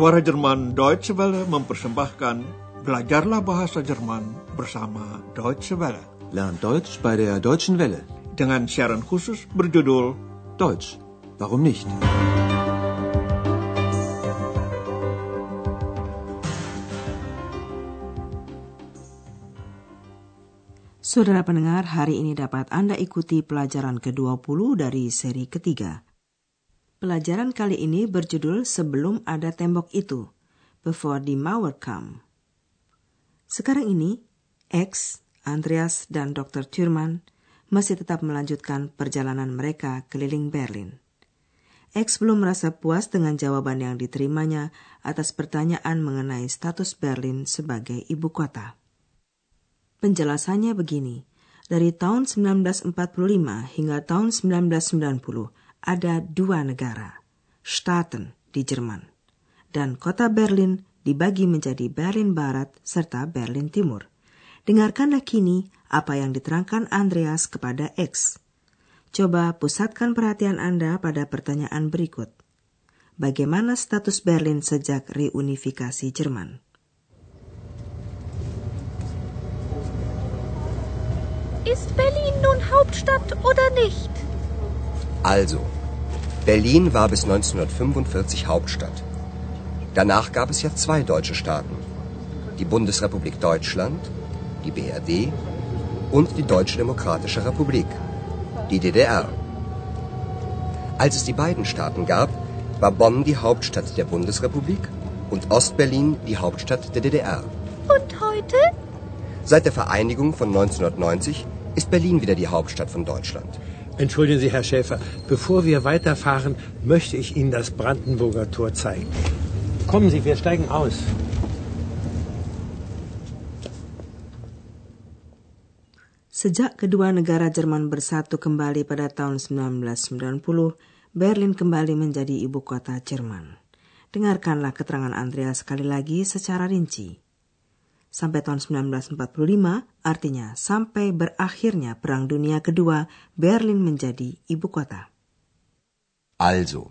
Suara Jerman Deutsche Welle mempersembahkan Belajarlah Bahasa Jerman bersama Deutsche Welle. Lernt Deutsch bei der Deutschen Welle. Dengan siaran khusus berjudul Deutsch, warum nicht? Saudara pendengar, hari ini dapat Anda ikuti pelajaran ke-20 dari seri ketiga. Pelajaran kali ini berjudul Sebelum Ada Tembok Itu, Before the Mauer Come. Sekarang ini, X, Andreas, dan Dr. Thurman masih tetap melanjutkan perjalanan mereka keliling Berlin. X belum merasa puas dengan jawaban yang diterimanya atas pertanyaan mengenai status Berlin sebagai ibu kota. Penjelasannya begini, dari tahun 1945 hingga tahun 1990 ada dua negara, Staaten di Jerman, dan kota Berlin dibagi menjadi Berlin Barat serta Berlin Timur. Dengarkanlah kini apa yang diterangkan Andreas kepada X. Coba pusatkan perhatian Anda pada pertanyaan berikut. Bagaimana status Berlin sejak reunifikasi Jerman? Ist Berlin nun Hauptstadt oder nicht? Also, Berlin war bis 1945 Hauptstadt. Danach gab es ja zwei deutsche Staaten. Die Bundesrepublik Deutschland, die BRD, und die Deutsche Demokratische Republik, die DDR. Als es die beiden Staaten gab, war Bonn die Hauptstadt der Bundesrepublik und Ostberlin die Hauptstadt der DDR. Und heute? Seit der Vereinigung von 1990 ist Berlin wieder die Hauptstadt von Deutschland. Entschuldigen Sie, Herr Schäfer, bevor wir weiterfahren, möchte ich Ihnen das Brandenburger Tor zeigen. Kommen Sie, wir steigen aus. Sejak kedua negara Jerman bersatu kembali pada tahun 1990, Berlin kembali menjadi ibu kota Jerman. Dengarkanlah keterangan Andreas sekali lagi secara rinci. Sampai tahun 1945, artinya sampai berakhirnya Perang Dunia Kedua, Berlin menjadi ibu kota. Also,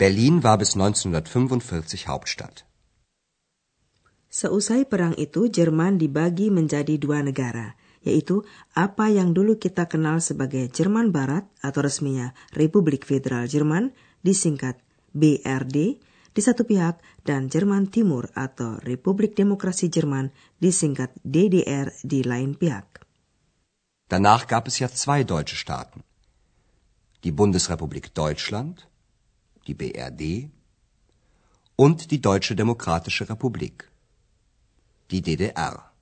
Berlin war bis 1945 Hauptstadt. Seusai perang itu, Jerman dibagi menjadi dua negara, yaitu apa yang dulu kita kenal sebagai Jerman Barat atau resminya Republik Federal Jerman, disingkat BRD, di satu pihak dan Jerman Timur atau Republik Demokrasi Jerman disingkat DDR di lain pihak. Danach gab es ja zwei deutsche Staaten. Die Bundesrepublik Deutschland, die BRD und die Deutsche Demokratische Republik, die DDR.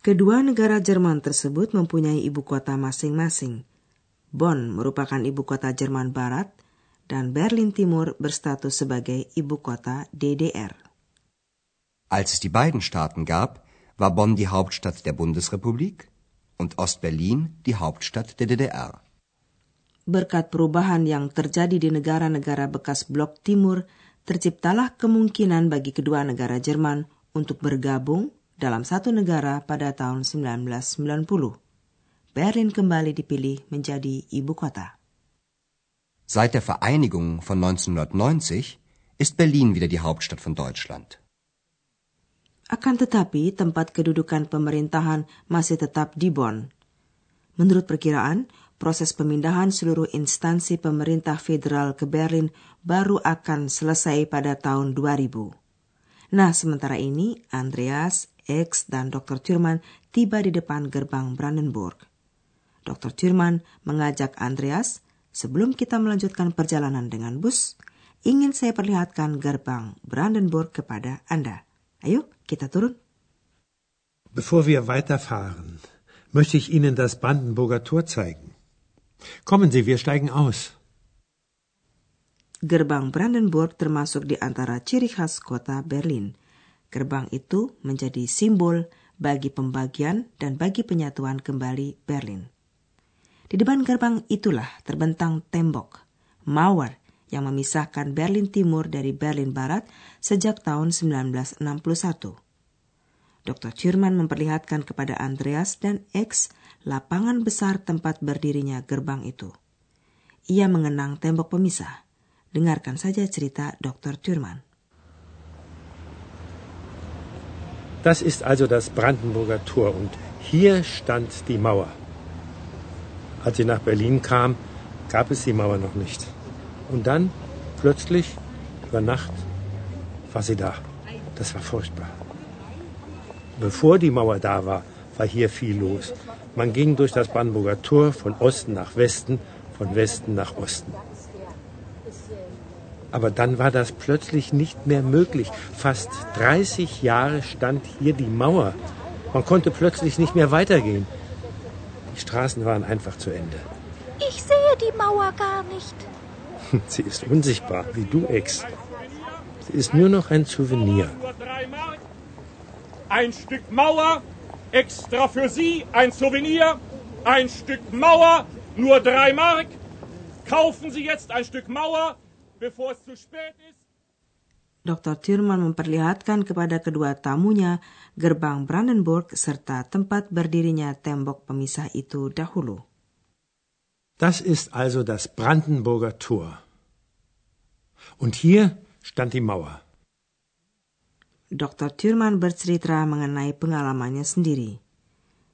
Kedua negara Jerman tersebut mempunyai ibu kota masing-masing. Bonn merupakan ibu kota Jerman Barat – dan Berlin Timur berstatus sebagai ibu kota DDR. Als es die beiden Staaten gab, war Bonn die Hauptstadt der Bundesrepublik und Ostberlin die Hauptstadt der DDR. Berkat perubahan yang terjadi di negara-negara bekas blok timur, terciptalah kemungkinan bagi kedua negara Jerman untuk bergabung dalam satu negara pada tahun 1990. Berlin kembali dipilih menjadi ibu kota. Seit der Vereinigung von 1990 ist Berlin wieder die Hauptstadt von Deutschland. Akan tetapi, tempat kedudukan pemerintahan masih tetap di Bonn. Menurut perkiraan, proses pemindahan seluruh instansi pemerintah federal ke Berlin baru akan selesai pada tahun 2000. Nah, sementara ini, Andreas, X, dan Dr. Thurman tiba di depan gerbang Brandenburg. Dr. Thurman mengajak Andreas Sebelum kita melanjutkan perjalanan dengan bus, ingin saya perlihatkan gerbang Brandenburg kepada Anda. Ayo, kita turun. Bevor wir weiterfahren, möchte ich Ihnen das Brandenburger Tor zeigen. Kommen Sie, wir steigen aus. Gerbang Brandenburg termasuk di antara ciri khas kota Berlin. Gerbang itu menjadi simbol bagi pembagian dan bagi penyatuan kembali Berlin. Di depan gerbang itulah terbentang tembok, Mauer, yang memisahkan Berlin Timur dari Berlin Barat sejak tahun 1961. Dr. Thurman memperlihatkan kepada Andreas dan X lapangan besar tempat berdirinya gerbang itu. Ia mengenang tembok pemisah, Dengarkan saja cerita Dr. Thürmann. Das ist also das Brandenburger Tor und hier stand die Mauer. Als sie nach Berlin kam, gab es die Mauer noch nicht. Und dann, plötzlich, über Nacht, war sie da. Das war furchtbar. Bevor die Mauer da war, war hier viel los. Man ging durch das Brandenburger Tor von Osten nach Westen, von Westen nach Osten. Aber dann war das plötzlich nicht mehr möglich. Fast 30 Jahre stand hier die Mauer. Man konnte plötzlich nicht mehr weitergehen. Die Straßen waren einfach zu Ende. Ich sehe die Mauer gar nicht. Sie ist unsichtbar, wie du, Ex. Sie ist nur noch ein Souvenir. Ein Stück Mauer, extra für Sie, ein Souvenir. Ein Stück Mauer, nur drei Mark. Kaufen Sie jetzt ein Stück Mauer, bevor es zu spät ist. Dr. Thurman memperlihatkan kepada kedua tamunya gerbang Brandenburg serta tempat berdirinya tembok pemisah itu dahulu. Das ist also das Brandenburger Tor. Und hier stand die Mauer. Dr. Thurman bercerita mengenai pengalamannya sendiri.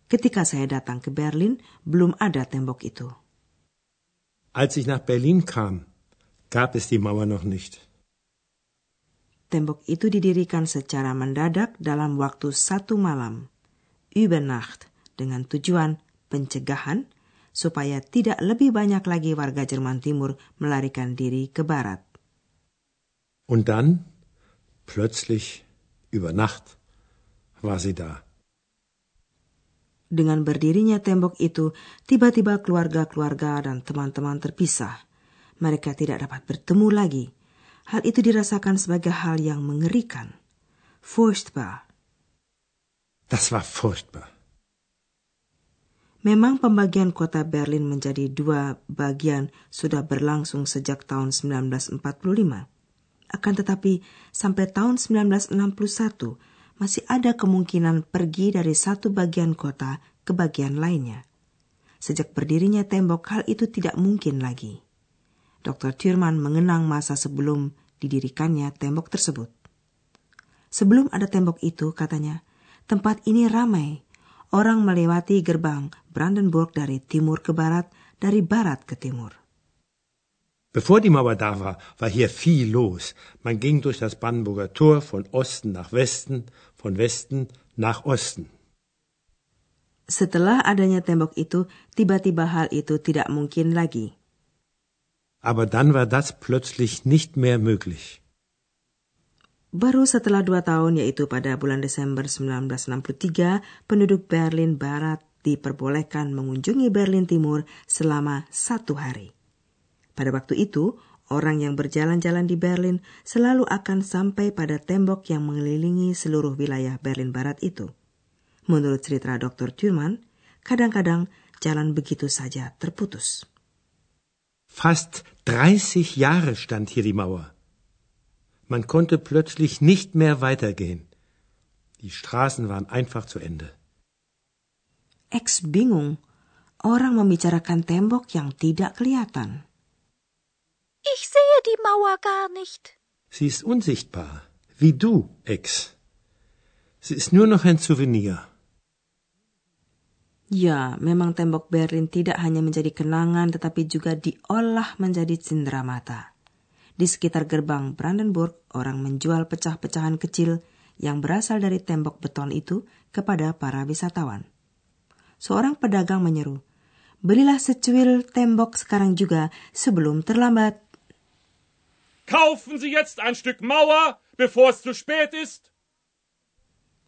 Ketika saya datang ke Berlin, belum ada tembok itu. Als ich nach Berlin kam, gab es die Mauer noch nicht. Tembok itu didirikan secara mendadak dalam waktu satu malam, über Nacht, dengan tujuan pencegahan supaya tidak lebih banyak lagi warga Jerman Timur melarikan diri ke barat. Und dann, plötzlich, über Nacht, war sie da. Dengan berdirinya tembok itu, tiba-tiba keluarga-keluarga dan teman-teman terpisah. Mereka tidak dapat bertemu lagi. Hal itu dirasakan sebagai hal yang mengerikan. Furchtbar. Das war furchtbar. Memang pembagian kota Berlin menjadi dua bagian sudah berlangsung sejak tahun 1945. Akan tetapi, sampai tahun 1961 masih ada kemungkinan pergi dari satu bagian kota ke bagian lainnya. Sejak berdirinya tembok, hal itu tidak mungkin lagi. Dr. Thurman mengenang masa sebelum didirikannya tembok tersebut. Sebelum ada tembok itu, katanya, tempat ini ramai. Orang melewati gerbang Brandenburg dari timur ke barat, dari barat ke timur. Bevor die Mauer da war, war hier viel los. Man ging durch das Brandenburger Tor von Osten nach Westen, von Westen nach Osten. Setelah adanya tembok itu, tiba-tiba hal itu tidak mungkin lagi. Aber dann war das plötzlich nicht mehr möglich. Baru setelah dua tahun, yaitu pada bulan Desember 1963, penduduk Berlin Barat diperbolehkan mengunjungi Berlin Timur selama satu hari. Pada waktu itu, orang yang berjalan-jalan di Berlin selalu akan sampai pada tembok yang mengelilingi seluruh wilayah Berlin Barat itu. Menurut cerita Dr. Thurman, kadang-kadang jalan begitu saja terputus. Fast 30 Jahre stand hier die Mauer. Man konnte plötzlich nicht mehr weitergehen. Die Straßen waren einfach zu Ende. Ex bingung. Orang membicarakan tembok yang tidak kelihatan. Ich sehe die Mauer gar nicht. Sie ist unsichtbar, wie du, Ex. Sie ist nur noch ein Souvenir. Ya, memang tembok Berlin tidak hanya menjadi kenangan tetapi juga diolah menjadi cindera mata. Di sekitar gerbang Brandenburg, orang menjual pecah-pecahan kecil yang berasal dari tembok beton itu kepada para wisatawan. Seorang pedagang menyeru, "Belilah secuil tembok sekarang juga sebelum terlambat." Kaufen Sie jetzt ein Stück Mauer, bevor es zu spät ist.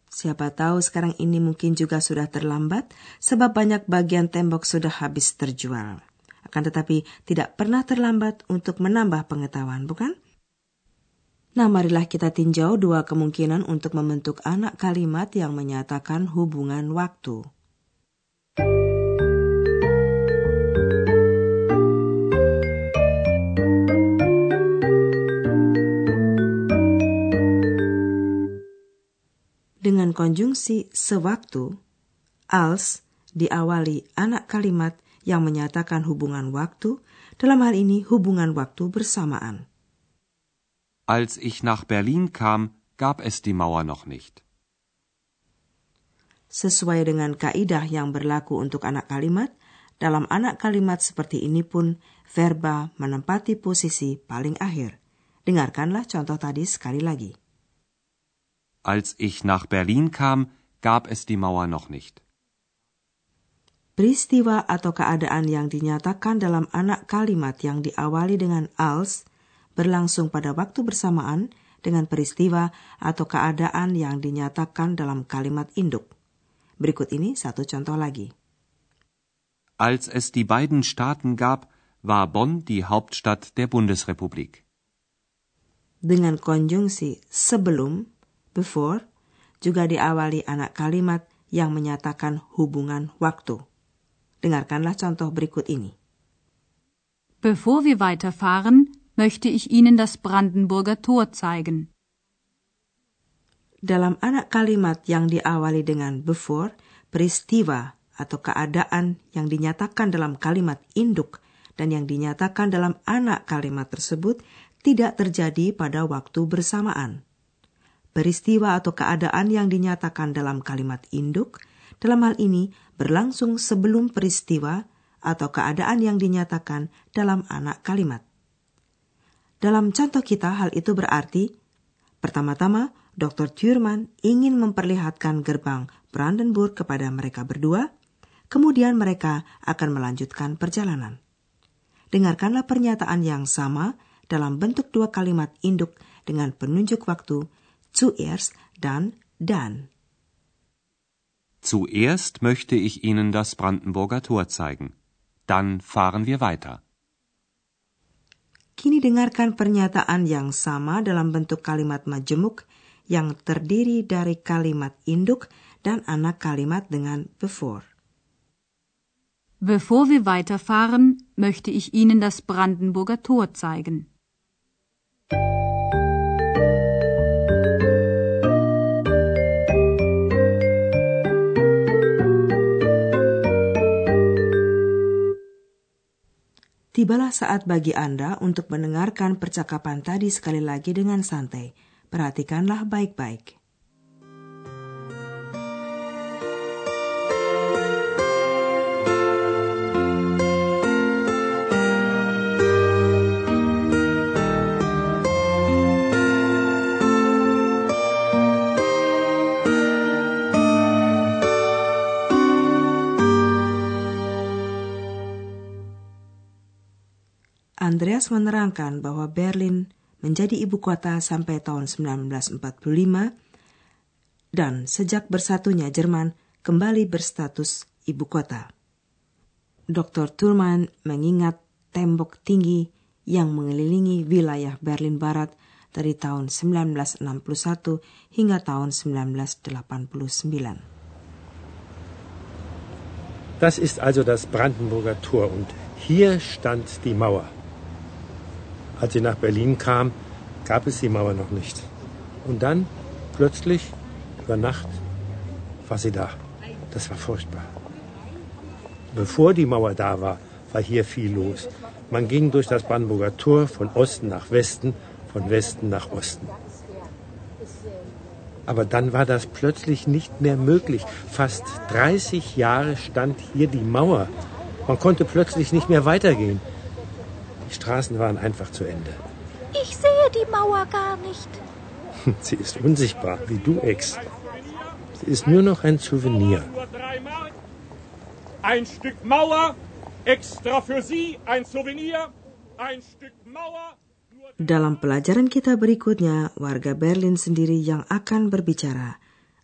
Siapa tahu sekarang ini mungkin juga sudah terlambat sebab banyak bagian tembok sudah habis terjual. Akan tetapi tidak pernah terlambat untuk menambah pengetahuan, bukan? Nah, marilah kita tinjau dua kemungkinan untuk membentuk anak kalimat yang menyatakan hubungan waktu. Konjungsi sewaktu, als diawali anak kalimat yang menyatakan hubungan waktu, dalam hal ini hubungan waktu bersamaan. Als ich nach Berlin kam, gab es die Mauer noch nicht. Sesuai dengan kaidah yang berlaku untuk anak kalimat, dalam anak kalimat seperti ini pun verba menempati posisi paling akhir. Dengarkanlah contoh tadi sekali lagi. Als ich nach Berlin kam, gab es die Mauer noch nicht. Peristiwa atau keadaan yang dinyatakan dalam anak kalimat yang diawali dengan als berlangsung pada waktu bersamaan dengan peristiwa atau keadaan yang dinyatakan dalam kalimat induk. Berikut ini satu contoh lagi. Als es die beiden Staaten gab, war Bonn die Hauptstadt der Bundesrepublik. Dengan konjungsi sebelum, before, juga diawali anak kalimat yang menyatakan hubungan waktu. Dengarkanlah contoh berikut ini. Bevor wir weiterfahren, möchte ich Ihnen das Brandenburger Tor zeigen. Dalam anak kalimat yang diawali dengan before, peristiwa atau keadaan yang dinyatakan dalam kalimat induk dan yang dinyatakan dalam anak kalimat tersebut tidak terjadi pada waktu bersamaan. Peristiwa atau keadaan yang dinyatakan dalam kalimat induk dalam hal ini berlangsung sebelum peristiwa atau keadaan yang dinyatakan dalam anak kalimat. Dalam contoh kita, hal itu berarti pertama-tama Dr. Thurman ingin memperlihatkan gerbang Brandenburg kepada mereka berdua, kemudian mereka akan melanjutkan perjalanan. Dengarkanlah pernyataan yang sama dalam bentuk dua kalimat induk dengan penunjuk waktu zuerst dan dan. Zuerst möchte ich Ihnen das Brandenburger Tor zeigen. Dann fahren wir weiter. Kini dengarkan pernyataan yang sama dalam bentuk kalimat majemuk yang terdiri dari kalimat induk dan anak kalimat dengan before. Bevor wir weiterfahren, möchte ich Ihnen das Brandenburger Tor zeigen. Tibalah saat bagi Anda untuk mendengarkan percakapan tadi sekali lagi dengan santai Perhatikanlah baik-baik. Andreas menerangkan bahwa Berlin menjadi ibu kota sampai tahun 1945 dan sejak bersatunya Jerman kembali berstatus ibu kota. Dr. Thurman mengingat tembok tinggi yang mengelilingi wilayah Berlin Barat dari tahun 1961 hingga tahun 1989. Das ist also das Brandenburger Tor und hier stand die Mauer. Als sie nach Berlin kam, gab es die Mauer noch nicht. Und dann, plötzlich, über Nacht, war sie da. Das war furchtbar. Bevor die Mauer da war, war hier viel los. Man ging durch das Brandenburger Tor von Osten nach Westen, von Westen nach Osten. Aber dann war das plötzlich nicht mehr möglich. Fast 30 Jahre stand hier die Mauer. Man konnte plötzlich nicht mehr weitergehen. Die Straßen waren einfach zu Ende. Ich sehe die Mauer gar nicht. Sie ist unsichtbar, wie du, Ex. Sie ist nur noch ein Souvenir. Ein Stück Mauer, extra für Sie, ein Souvenir, ein Stück Mauer. Dalam pelajaran kita berikutnya, warga Berlin sendiri yang akan berbicara.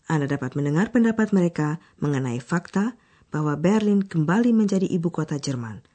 Anda dapat mendengar pendapat mereka mengenai fakta bahwa Berlin kembali menjadi ibu kota Jerman.